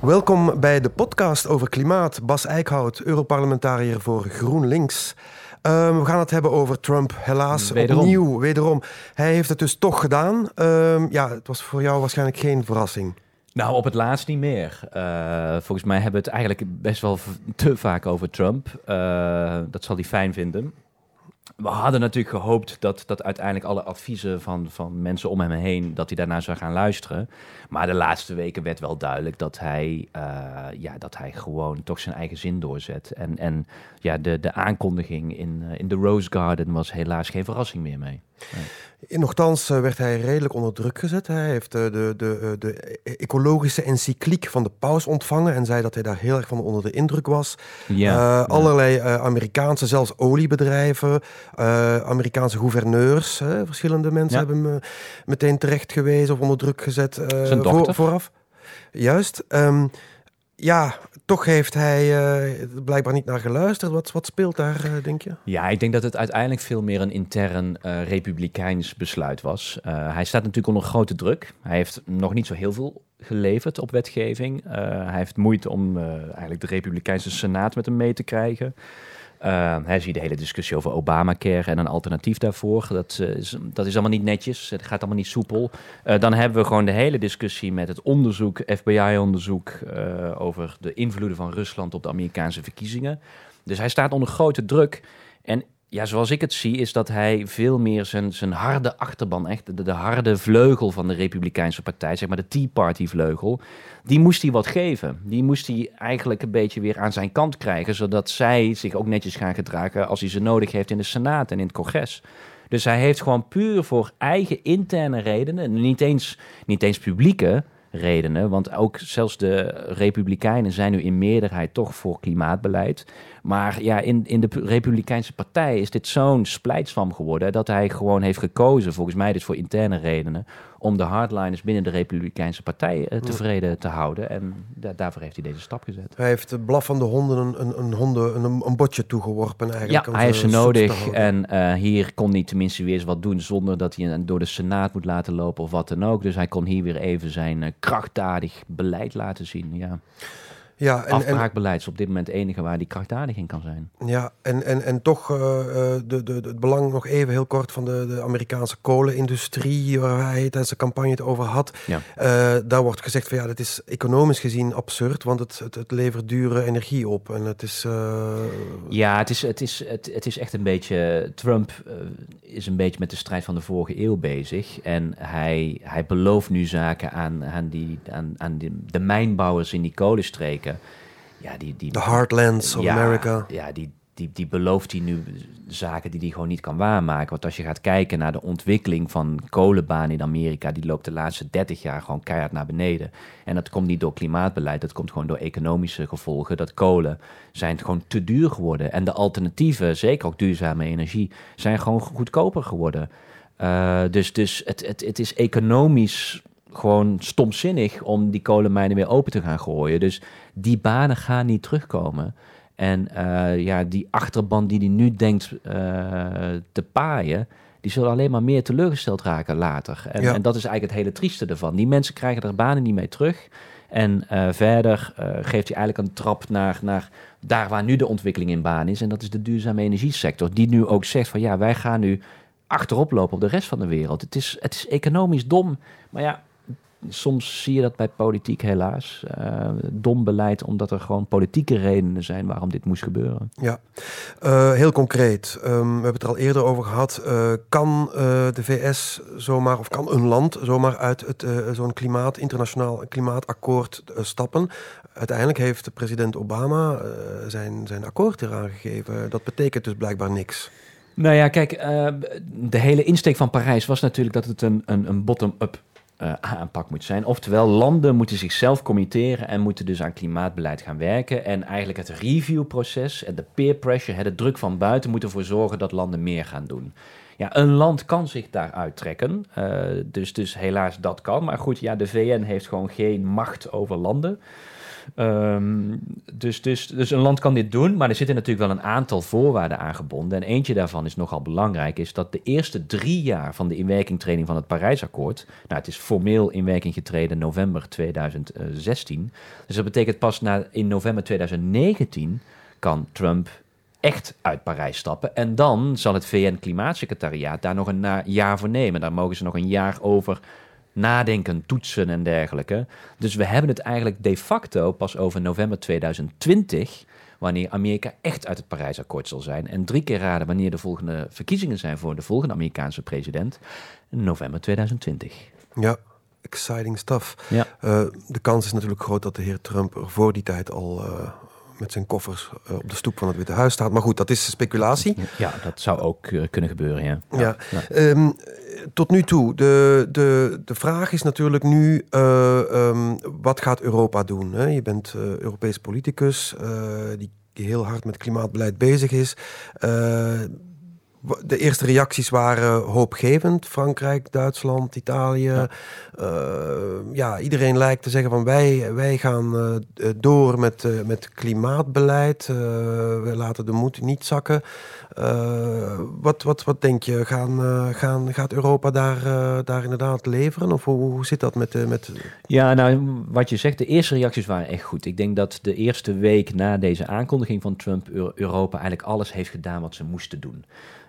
Welkom bij de podcast over klimaat. Bas Eickhout, Europarlementariër voor GroenLinks. Um, we gaan het hebben over Trump, helaas wederom. opnieuw, wederom. Hij heeft het dus toch gedaan. Um, ja, het was voor jou waarschijnlijk geen verrassing. Nou, op het laatst niet meer. Uh, volgens mij hebben we het eigenlijk best wel te vaak over Trump. Uh, dat zal hij fijn vinden we hadden natuurlijk gehoopt dat, dat uiteindelijk alle adviezen van, van mensen om hem heen, dat hij daarna zou gaan luisteren. Maar de laatste weken werd wel duidelijk dat hij, uh, ja, dat hij gewoon toch zijn eigen zin doorzet. En, en ja, de, de aankondiging in, uh, in de Rose Garden was helaas geen verrassing meer mee. Nee. Nochtans eh, werd hij redelijk onder druk gezet. Hij heeft de, de, de, de ecologische encycliek van de paus ontvangen en zei dat hij daar heel erg van onder de indruk was. Ja, uh, allerlei Amerikaanse, zelfs oliebedrijven, Amerikaanse gouverneurs, verschillende mensen hebben me meteen terecht gewezen of onder druk gezet voor, vooraf. Juist. Um, ja, toch heeft hij uh, blijkbaar niet naar geluisterd. Wat, wat speelt daar, uh, denk je? Ja, ik denk dat het uiteindelijk veel meer een intern uh, republikeins besluit was. hij staat natuurlijk onder grote druk. Hij heeft nog niet zo heel veel geleverd op wetgeving. hij heeft moeite om eigenlijk de Republikeinse Senaat met hem mee te krijgen. Hij ziet de hele discussie over Obamacare en een alternatief daarvoor. Dat, uh, is, dat is allemaal niet netjes. Het gaat allemaal niet soepel. Uh, dan hebben we gewoon de hele discussie met het onderzoek, FBI-onderzoek over de invloeden van Rusland op de Amerikaanse verkiezingen. Dus hij staat onder grote druk. En ja, zoals ik het zie, is dat hij veel meer zijn, zijn harde achterban, echt de, de harde vleugel van de Republikeinse Partij, zeg maar de Tea Party vleugel, die moest hij wat geven. Die moest hij eigenlijk een beetje weer aan zijn kant krijgen, zodat zij zich ook netjes gaan gedragen als hij ze nodig heeft in de Senaat en in het congres. Dus hij heeft gewoon puur voor eigen interne redenen, niet eens, niet eens publieke, redenen. Want ook zelfs de Republikeinen zijn nu in meerderheid toch voor klimaatbeleid. Maar ja, in, in de Republikeinse Partij is dit zo'n splijtswam geworden dat hij gewoon heeft gekozen, volgens mij dus voor interne redenen, om de hardliners binnen de Republikeinse Partij uh, tevreden te houden. En daarvoor heeft hij deze stap gezet. Hij heeft de blaffende honden een, een, een, honden, een, een botje toegeworpen eigenlijk. Ja, hij heeft ze nodig. En uh, hier kon hij tenminste weer eens wat doen zonder dat hij door de Senaat moet laten lopen of wat dan ook. Dus hij kon hier weer even zijn uh, krachtdadig beleid laten zien. Ja. Ja, en, Afbraakbeleid is op dit moment het enige waar die krachtdadig in kan zijn. Ja, en, en, en toch uh, de, de, het belang nog even heel kort van de, de Amerikaanse kolenindustrie, waar hij tijdens de campagne het over had. Ja. Uh, daar wordt gezegd van ja, dat is economisch gezien absurd, want het, het, het levert dure energie op. En het is. Uh... Ja, het is, het, is, het, het is echt een beetje. Trump is een beetje met de strijd van de vorige eeuw bezig. En hij, hij belooft nu zaken aan, aan, die, aan, aan die, de mijnbouwers in die kolenstreken ja, die, die, The Heartlands of America. Ja, die, die, die belooft hij nu zaken die hij gewoon niet kan waarmaken. Want als je gaat kijken naar de ontwikkeling van kolenbaan in Amerika, die loopt de laatste 30 jaar gewoon keihard naar beneden. En dat komt niet door klimaatbeleid, dat komt gewoon door economische gevolgen. Dat kolen zijn gewoon te duur geworden. En de alternatieven, zeker ook duurzame energie, zijn gewoon goedkoper geworden. Uh, dus dus het, het, het is economisch gewoon stomzinnig om die kolenmijnen weer open te gaan gooien. Dus die banen gaan niet terugkomen. En uh, ja, die achterban die hij nu denkt uh, te paaien, die zullen alleen maar meer teleurgesteld raken later. En, en, dat is eigenlijk het hele trieste ervan. Die mensen krijgen er banen niet mee terug. En uh, verder geeft hij eigenlijk een trap naar, naar daar waar nu de ontwikkeling in baan is. En dat is de duurzame energiesector. Die nu ook zegt van ja, wij gaan nu achterop lopen op de rest van de wereld. Het is, het is economisch dom. Maar ja, soms zie je dat bij politiek helaas. Uh, dom beleid, omdat er gewoon politieke redenen zijn waarom dit moest gebeuren. Ja, uh, heel concreet. Um, we hebben het er al eerder over gehad. Uh, kan de VS zomaar, of kan een land zomaar uit het, zo'n klimaat, internationaal klimaatakkoord stappen? Uiteindelijk heeft president Obama zijn, zijn akkoord eraan gegeven. Dat betekent dus blijkbaar niks. Nou ja, kijk, de hele insteek van Parijs was natuurlijk dat het een, een, een bottom-up uh, aanpak moet zijn. Oftewel, landen moeten zichzelf committeren en moeten dus aan klimaatbeleid gaan werken. En eigenlijk het reviewproces en de peer pressure, de druk van buiten, moet ervoor zorgen dat landen meer gaan doen. Ja, een land kan zich daaruit trekken. Uh, dus, dus helaas dat kan. Maar goed, ja, de VN heeft gewoon geen macht over landen. Ehm, dus, dus, dus een land kan dit doen, maar er zitten natuurlijk wel een aantal voorwaarden aan gebonden. En eentje daarvan is nogal belangrijk, is dat de eerste drie jaar van de inwerkingtreding van het Parijsakkoord, nou het is formeel in werking getreden november 2016, dus dat betekent pas na, in november 2019 kan Trump echt uit Parijs stappen. En dan zal het VN-klimaatsecretariaat daar nog een jaar voor nemen. Daar mogen ze nog een jaar over nadenken, toetsen en dergelijke. Dus we hebben het eigenlijk de facto pas over november 2020, wanneer Amerika echt uit het Parijsakkoord zal zijn. En drie keer raden wanneer de volgende verkiezingen zijn voor de volgende Amerikaanse president. November 2020. Ja, exciting stuff. Ja. Uh, de kans is natuurlijk groot dat de heer Trump er voor die tijd al uh, met zijn koffers uh, op de stoep van het Witte Huis staat. Maar goed, dat is speculatie. Ja, dat zou ook kunnen gebeuren, ja. ja. ja. Um, tot nu toe, de, de, de vraag is natuurlijk nu, uh, um, wat gaat Europa doen? Hè? Je bent uh, Europees politicus uh, die heel hard met klimaatbeleid bezig is de eerste reacties waren hoopgevend. Frankrijk, Duitsland, Italië. Ja. Uh, ja. iedereen lijkt te zeggen van wij, wij gaan uh, door met, uh, met klimaatbeleid. we laten de moed niet zakken. wat, wat, wat denk je? Gaan, gaan, gaat Europa daar, daar inderdaad leveren? Of hoe, hoe zit dat met, met... Ja, nou, wat je zegt, de eerste reacties waren echt goed. Ik denk dat de eerste week na deze aankondiging van Trump... Europa eigenlijk alles heeft gedaan wat ze moesten doen.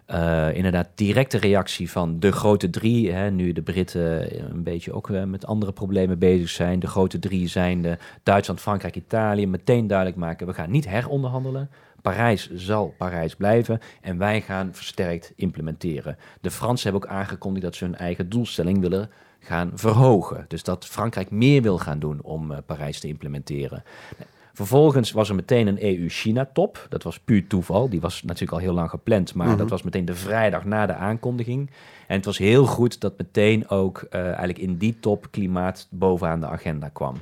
Uh, inderdaad, directe reactie van de grote drie. Hè, nu de Britten een beetje ook uh, met andere problemen bezig zijn. De grote drie zijn de Duitsland, Frankrijk, Italië. Meteen duidelijk maken, we gaan niet heronderhandelen. Parijs zal Parijs blijven en wij gaan versterkt implementeren. De Fransen hebben ook aangekondigd dat ze hun eigen doelstelling willen gaan verhogen. Dus dat Frankrijk meer wil gaan doen om Parijs te implementeren. Vervolgens was er meteen een EU-China-top. Dat was puur toeval. Die was natuurlijk al heel lang gepland, maar mhm. dat was meteen de vrijdag na de aankondiging. En het was heel goed dat meteen ook uh, eigenlijk in die top klimaat bovenaan de agenda kwam.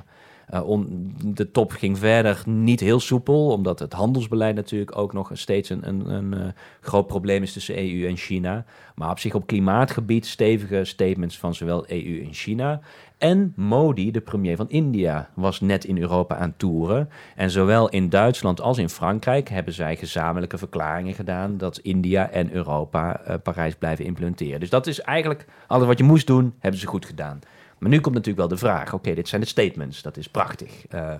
Uh, de top ging verder niet heel soepel, omdat het handelsbeleid natuurlijk ook nog steeds een, een, een uh, groot probleem is tussen EU en China. Maar op zich op klimaatgebied stevige statements van zowel EU en China. En Modi, de premier van India, was net in Europa aan toeren. En zowel in Duitsland als in Frankrijk hebben zij gezamenlijke verklaringen gedaan dat India en Europa uh, Parijs blijven implementeren. Dus dat is eigenlijk alles wat je moest doen, hebben ze goed gedaan. Maar nu komt natuurlijk wel de vraag: oké, dit zijn de statements, dat is prachtig. Uh,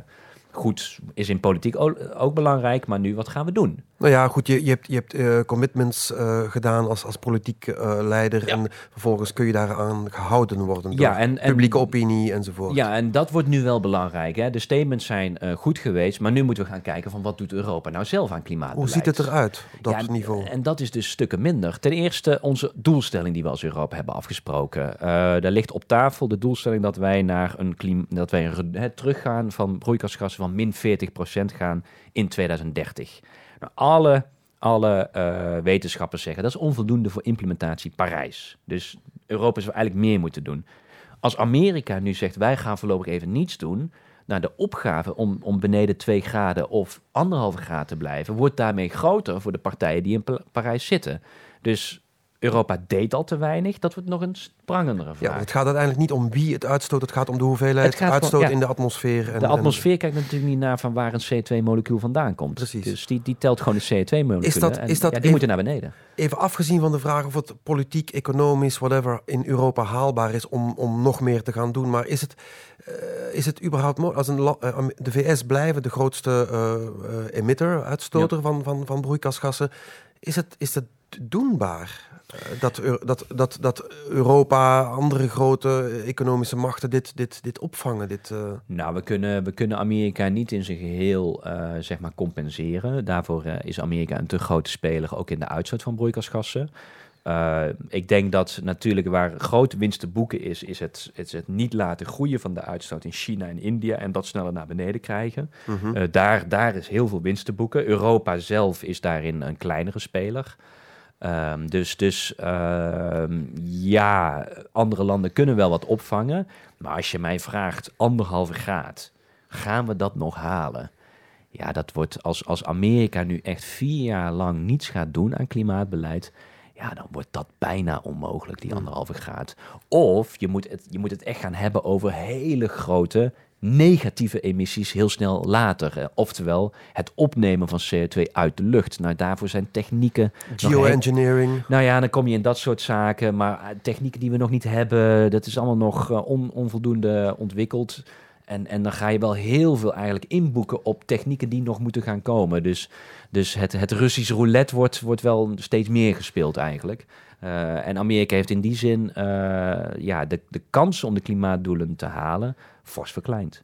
goed is in politiek ook, belangrijk, maar nu wat gaan we doen? Nou ja, goed, je, je hebt, je hebt uh, commitments uh, gedaan als, als politiek uh, leider en vervolgens kun je daaraan gehouden worden door ja, en, en, publieke opinie enzovoort. Ja, en dat wordt nu wel belangrijk. Hè? De statements zijn goed geweest, maar nu moeten we gaan kijken van wat doet Europa nou zelf aan klimaatbeleid. Hoe ziet het eruit op dat ja, niveau? En dat is dus stukken minder. Ten eerste onze doelstelling die we als Europa hebben afgesproken. daar ligt op tafel de doelstelling dat wij naar een klim dat wij een, teruggaan van broeikasgassen van min 40% gaan in 2030. Nou, alle alle uh, wetenschappers zeggen dat is onvoldoende voor implementatie Parijs. Dus Europa zou eigenlijk meer moeten doen. Als Amerika nu zegt wij gaan voorlopig even niets doen, nou, de opgave om, om beneden 2 graden of anderhalve graad te blijven, wordt daarmee groter voor de partijen die in Parijs zitten. Dus Europa deed al te weinig. Dat wordt nog een sprangendere vraag. Ja, het gaat uiteindelijk niet om wie het uitstoot. Het gaat om de hoeveelheid uitstoot in de atmosfeer. En, de atmosfeer kijkt natuurlijk niet naar van waar een CO2-molecuul vandaan komt. Precies. Dus die, die telt gewoon de CO2-moleculen. Is dat, is dat die even, moeten naar beneden. Even afgezien van de vraag of het politiek, economisch, whatever, in Europa haalbaar is om, om nog meer te gaan doen. Maar is het, uh, is het überhaupt mogelijk? Als een, uh, de VS blijven de grootste uh, emitter, uitstoter van, van, van broeikasgassen. Is het, is het doenbaar? Dat, dat, dat, dat Europa, andere grote economische machten dit, dit, dit opvangen? Dit, uh... Nou, we kunnen, we kunnen Amerika niet in zijn geheel uh, zeg maar compenseren. Daarvoor uh, is Amerika een te grote speler, ook in de uitstoot van broeikasgassen. ik denk dat natuurlijk waar grote winst te boeken is, is het, het, het, niet laten groeien van de uitstoot in China en India en dat sneller naar beneden krijgen. Mm -hmm. daar, daar is heel veel winst te boeken. Europa zelf is daarin een kleinere speler. Um, dus dus um, ja, andere landen kunnen wel wat opvangen. Maar als je mij vraagt, anderhalve graad, gaan we dat nog halen? Ja, dat wordt als, als Amerika nu echt vier jaar lang niets gaat doen aan klimaatbeleid. Ja, dan wordt dat bijna onmogelijk, die anderhalve graad. Of je moet, het, je moet het echt gaan hebben over hele grote negatieve emissies heel snel later. Oftewel het opnemen van CO2 uit de lucht. Nou, daarvoor zijn technieken. Geoengineering. Nou ja, dan kom je in dat soort zaken. Maar eh, technieken die we nog niet hebben, dat is allemaal nog uh, onvoldoende ontwikkeld. En, en dan ga je wel heel veel eigenlijk inboeken op technieken die nog moeten gaan komen. Dus, dus het, het Russisch roulette wordt, wordt wel steeds meer gespeeld eigenlijk. Uh, en Amerika heeft in die zin uh, ja, de, de kans om de klimaatdoelen te halen fors verkleind.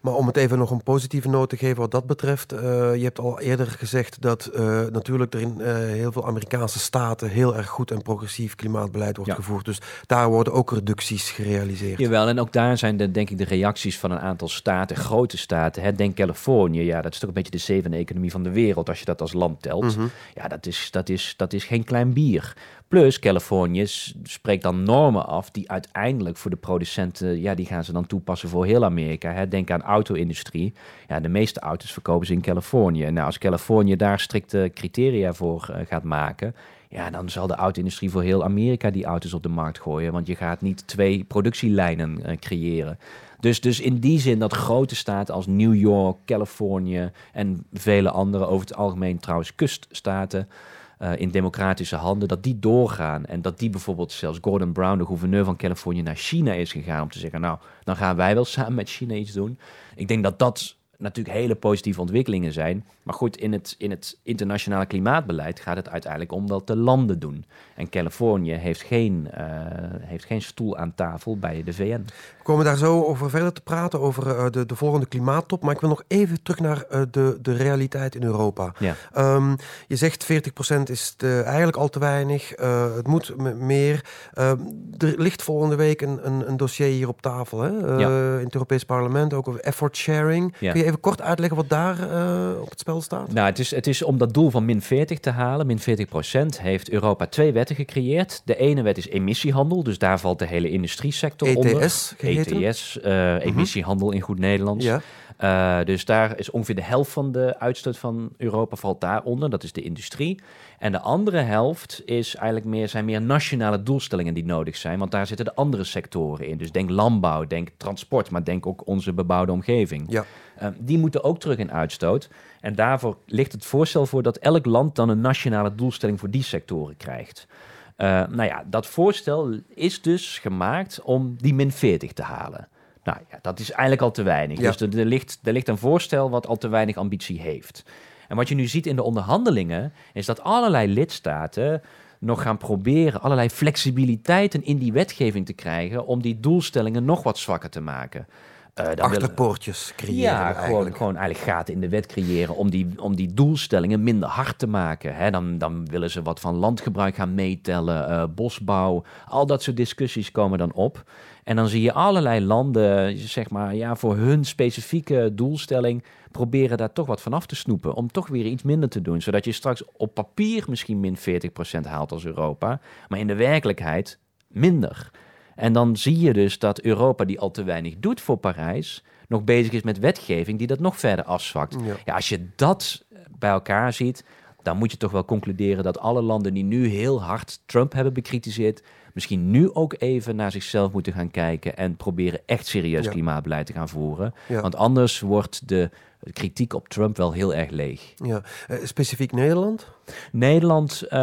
Maar om het even nog een positieve noot te geven wat dat betreft. Uh, je hebt al eerder gezegd dat natuurlijk er in heel veel Amerikaanse staten heel erg goed en progressief klimaatbeleid wordt ja. gevoerd. Dus daar worden ook reducties gerealiseerd. Jawel, en ook daar zijn de, denk ik de reacties van een aantal staten, grote staten. Hè, denk Californië, ja, dat is toch een beetje de zevende economie van de wereld als je dat als land telt. Mm -hmm. Ja, dat is, dat, is, dat is geen klein bier. Plus, Californië spreekt dan normen af die uiteindelijk voor de producenten, ja, die gaan ze dan toepassen voor heel Amerika. Hè. Denk aan auto-industrie. Ja, de meeste auto's verkopen ze in Californië. Nou, als Californië daar strikte criteria voor uh, gaat maken, ja, dan zal de auto-industrie voor heel Amerika die auto's op de markt gooien. Want je gaat niet twee productielijnen uh, creëren. Dus, dus in die zin dat grote staten als New York, Californië en vele andere, over het algemeen trouwens kuststaten, uh, in democratische handen, dat die doorgaan. En dat die bijvoorbeeld zelfs Gordon Brown, de gouverneur van Californië, naar China is gegaan om te zeggen, nou, dan gaan wij wel samen met China iets doen. Ik denk dat dat natuurlijk hele positieve ontwikkelingen zijn. Maar goed, in het, in het internationale klimaatbeleid gaat het uiteindelijk om wat de landen doen. En Californië heeft geen, uh, heeft geen stoel aan tafel bij de VN. We komen daar zo over verder te praten, over uh, de, de volgende klimaattop. Maar ik wil nog even terug naar uh, de, de realiteit in Europa. Ja. Um, je zegt 40% is de, eigenlijk al te weinig. het moet meer. er ligt volgende week een, een, een, dossier hier op tafel hè? Ja. in het Europees Parlement, ook over effort sharing. Ja. Kun je even kort uitleggen wat daar op het spel staat? Nou, het is, het is om dat doel van min 40 te halen, min 40 procent, heeft Europa twee wetten gecreëerd. De ene wet is emissiehandel, dus daar valt de hele industriesector onder. ETS? ETS, uh, emissiehandel in goed Nederlands. Ja. Uh, dus daar is ongeveer de helft van de uitstoot van Europa valt daaronder. Dat is de industrie. En de andere helft is eigenlijk meer, zijn meer nationale doelstellingen die nodig zijn. Want daar zitten de andere sectoren in. Dus denk landbouw, denk transport, maar denk ook onze bebouwde omgeving. Ja. Uh, die moeten ook terug in uitstoot. En daarvoor ligt het voorstel voor dat elk land dan een nationale doelstelling voor die sectoren krijgt. Uh, nou ja, dat voorstel is dus gemaakt om die min 40 te halen. Nou ja, dat is eigenlijk al te weinig. Ja. Dus er, er, ligt, er ligt een voorstel wat al te weinig ambitie heeft. En wat je nu ziet in de onderhandelingen, is dat allerlei lidstaten nog gaan proberen allerlei flexibiliteiten in die wetgeving te krijgen om die doelstellingen nog wat zwakker te maken. Uh, Achterpoortjes creëren Ja, eigenlijk. gewoon, gewoon eigenlijk gaten in de wet creëren om die, om die doelstellingen minder hard te maken. Hè, dan, dan willen ze wat van landgebruik gaan meetellen, uh, bosbouw, al dat soort discussies komen dan op. En dan zie je allerlei landen, zeg maar, ja, voor hun specifieke doelstelling proberen daar toch wat van af te snoepen. Om toch weer iets minder te doen. Zodat je straks op papier misschien min 40% haalt als Europa. Maar in de werkelijkheid minder. En dan zie je dus dat Europa, die al te weinig doet voor Parijs, nog bezig is met wetgeving die dat nog verder afzwakt. Ja. ja, als je dat bij elkaar ziet, dan moet je toch wel concluderen dat alle landen die nu heel hard Trump hebben bekritiseerd, misschien nu ook even naar zichzelf moeten gaan kijken en proberen echt serieus Ja. klimaatbeleid te gaan voeren. Ja. Want anders wordt de kritiek op Trump wel heel erg leeg. Ja. Eh, specifiek Nederland? Nederland, eh,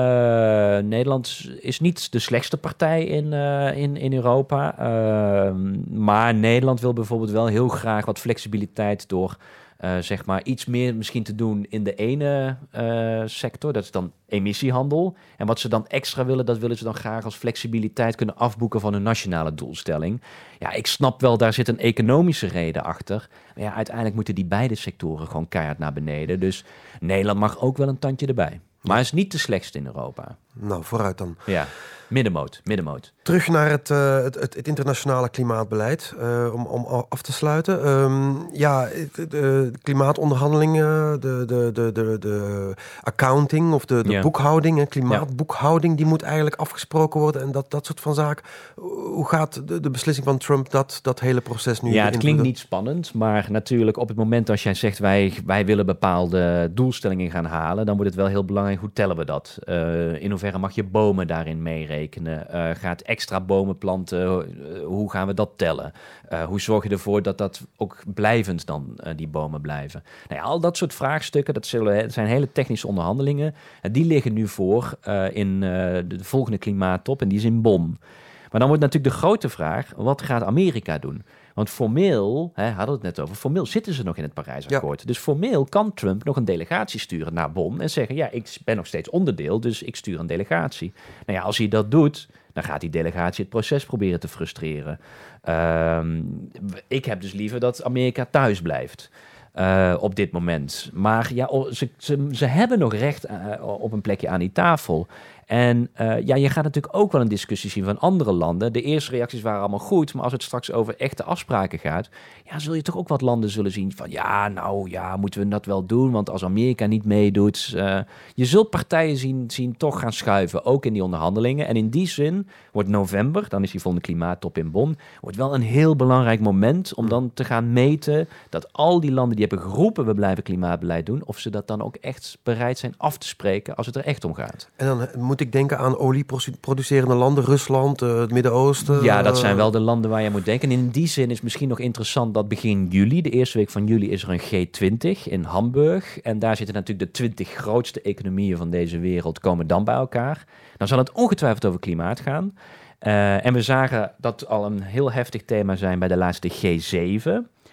Nederland is niet de slechtste partij in, eh, in, in Europa. Uh, maar Nederland wil bijvoorbeeld wel heel graag wat flexibiliteit door uh, zeg maar iets meer misschien te doen in de ene uh, sector. Dat is dan emissiehandel. En wat ze dan extra willen, dat willen ze dan graag als flexibiliteit kunnen afboeken van hun nationale doelstelling. Ja, ik snap wel, daar zit een economische reden achter. Maar ja, uiteindelijk moeten die beide sectoren gewoon keihard naar beneden. Dus Nederland mag ook wel een tandje erbij. Maar is niet de slechtste in Europa. Nou, vooruit dan. Ja, middenmoot, middenmoot. Terug naar het, uh, het, het, het, internationale klimaatbeleid, uh, om, om af te sluiten. Um, ja, de, de klimaatonderhandelingen, de, de, de, de, de accounting of de, de Ja. boekhouding, en klimaatboekhouding, die moet eigenlijk afgesproken worden en dat, dat soort van zaken. Hoe gaat de, de beslissing van Trump dat, dat hele proces nu Ja, het klinkt niet spannend, maar natuurlijk op het moment als jij zegt wij, wij willen bepaalde doelstellingen gaan halen, dan wordt het wel heel belangrijk hoe tellen we dat? Uh, in hoeverre mag je bomen daarin meerekenen? Uh, gaat extra bomen planten, hoe gaan we dat tellen? hoe zorg je ervoor dat dat ook blijvend dan die bomen blijven? Nou al dat soort vraagstukken, dat zijn hele technische onderhandelingen. die liggen nu voor in de volgende klimaattop en die is in Bonn. Maar dan wordt natuurlijk de grote vraag, wat gaat Amerika doen? Want formeel, hè, hadden we het net over, formeel zitten ze nog in het Parijsakkoord. Dus formeel kan Trump nog een delegatie sturen naar Bonn en zeggen, ja, ik ben nog steeds onderdeel, dus ik stuur een delegatie. Nou ja, als hij dat doet, dan gaat die delegatie het proces proberen te frustreren. Ehm, ik heb dus liever dat Amerika thuis blijft. Uh, op dit moment. Maar ja, ze, ze, ze hebben nog recht uh, op een plekje aan die tafel. En uh, ja, je gaat natuurlijk ook wel een discussie zien van andere landen. De eerste reacties waren allemaal goed, maar als het straks over echte afspraken gaat, ja, zul je toch ook wat landen zullen zien van ja, nou ja, moeten we dat wel doen? Want als Amerika niet meedoet, uh, je zult partijen zien, zien toch gaan schuiven, ook in die onderhandelingen. En in die zin wordt november, dan is die volgende klimaattop in Bonn, wordt wel een heel belangrijk moment om dan te gaan meten dat al die landen die hebben geroepen we blijven klimaatbeleid doen, of ze dat dan ook echt bereid zijn af te spreken als het er echt om gaat. En dan moet moet ik denken aan olieproducerende landen, Rusland, uh, het Midden-Oosten? Ja, dat zijn wel de landen waar je moet denken. En in die zin is misschien nog interessant dat begin juli, de eerste week van juli, is er een G20 in Hamburg. En daar zitten natuurlijk de 20 grootste economieën van deze wereld komen dan bij elkaar. Dan zal het ongetwijfeld over klimaat gaan. Uh, en we zagen dat al een heel heftig thema zijn bij de laatste G7,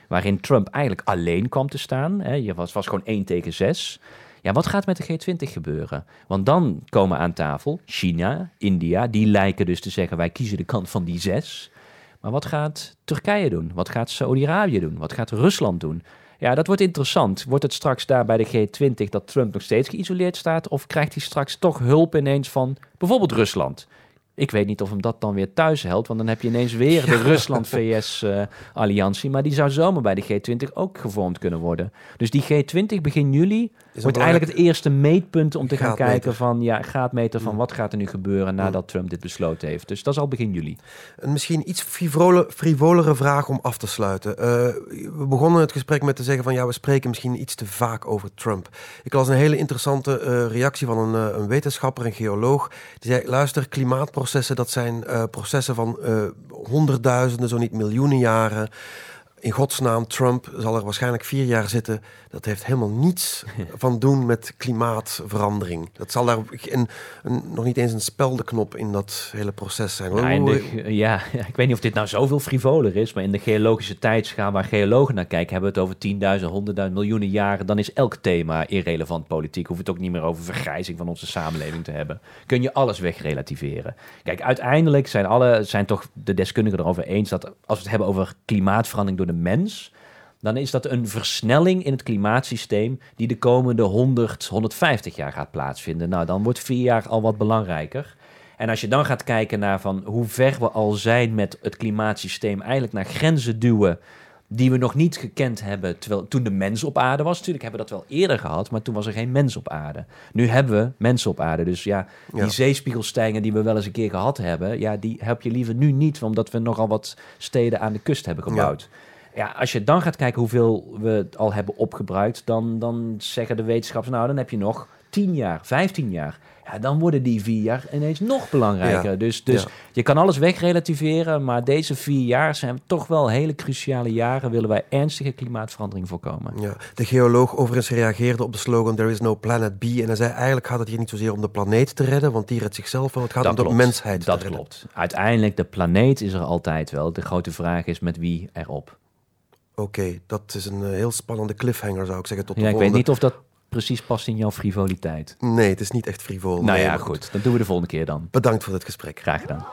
waarin Trump eigenlijk alleen kwam te staan. Hè. Je was, was gewoon 1 tegen 6. Ja, wat gaat met de G20 gebeuren? Want dan komen aan tafel China, India, die lijken dus te zeggen wij kiezen de kant van die zes. Maar wat gaat Turkije doen? Wat gaat Saudi-Arabië doen? Wat gaat Rusland doen? Ja, dat wordt interessant. Wordt het straks daar bij de G20 dat Trump nog steeds geïsoleerd staat? Of krijgt hij straks toch hulp ineens van bijvoorbeeld Rusland? Ik weet niet of hem dat dan weer thuis helpt, want dan heb je ineens weer de Rusland-VS-alliantie. maar die zou zomaar bij de G20 ook gevormd kunnen worden. Dus die G20 begin juli wordt eigenlijk het eerste meetpunt om te gaan kijken van, ja, gaat meten van mm. wat gaat er nu gebeuren nadat mm. Trump dit besloten heeft. Dus dat is al begin juli. Een misschien iets frivole, frivolere vraag om af te sluiten. Uh, we begonnen het gesprek met te zeggen van, ja, we spreken misschien iets te vaak over Trump. Ik las een hele interessante uh, reactie van een, een wetenschapper, een geoloog. Die zei, luister, klimaatprobleem processen, dat zijn uh, processen van uh, honderdduizenden, zo niet miljoenen jaren in godsnaam, Trump zal er waarschijnlijk vier jaar zitten. Dat heeft helemaal niets van doen met klimaatverandering. Dat zal daar een, een, nog niet eens een speldenknop in dat hele proces zijn. Nou, ja, ik weet niet of dit nou zoveel frivoler is, maar in de geologische tijdschaal waar geologen naar kijken, hebben we het over 10.000, 100.000, miljoenen jaren. Dan is elk thema irrelevant politiek. Hoef het ook niet meer over vergrijzing van onze samenleving te hebben. Kun je alles wegrelativeren. Kijk, uiteindelijk zijn, alle, zijn toch de deskundigen erover eens dat als we het hebben over klimaatverandering door de mens, dan is dat een versnelling in het klimaatsysteem die de komende 100, 150 jaar gaat plaatsvinden. Nou, dan wordt vier jaar al wat belangrijker. En als je dan gaat kijken naar van hoe ver we al zijn met het klimaatsysteem, eigenlijk naar grenzen duwen die we nog niet gekend hebben terwijl, toen de mens op aarde was. Natuurlijk hebben we dat wel eerder gehad, maar toen was er geen mens op aarde. Nu hebben we mensen op aarde. Dus ja, die zeespiegelstijgen die we wel eens een keer gehad hebben, ja, die heb je liever nu niet, omdat we nogal wat steden aan de kust hebben gebouwd. Ja, als je dan gaat kijken hoeveel we al hebben opgebruikt, dan, dan zeggen de wetenschappers, nou, dan heb je nog 10 jaar, 15 jaar. Ja, dan worden die vier jaar ineens nog belangrijker. Dus, dus je kan alles wegrelativeren, maar deze vier jaar zijn toch wel hele cruciale jaren. Willen wij ernstige klimaatverandering voorkomen? Ja. De geoloog overigens reageerde op de slogan There is no planet B. En hij zei eigenlijk gaat het hier niet zozeer om de planeet te redden, want die redt zichzelf wel. Het gaat om de mensheid dat te redden. Dat klopt. Uiteindelijk, de planeet is er altijd wel. De grote vraag is met wie erop. Oké, dat is een eh, heel spannende cliffhanger, zou ik zeggen. Tot de ja, ik weet niet of dat precies past in jouw frivoliteit. Nee, het is niet echt frivol. Nou ja, goed. Dat doen we de volgende keer dan. Bedankt voor dit gesprek. Graag gedaan.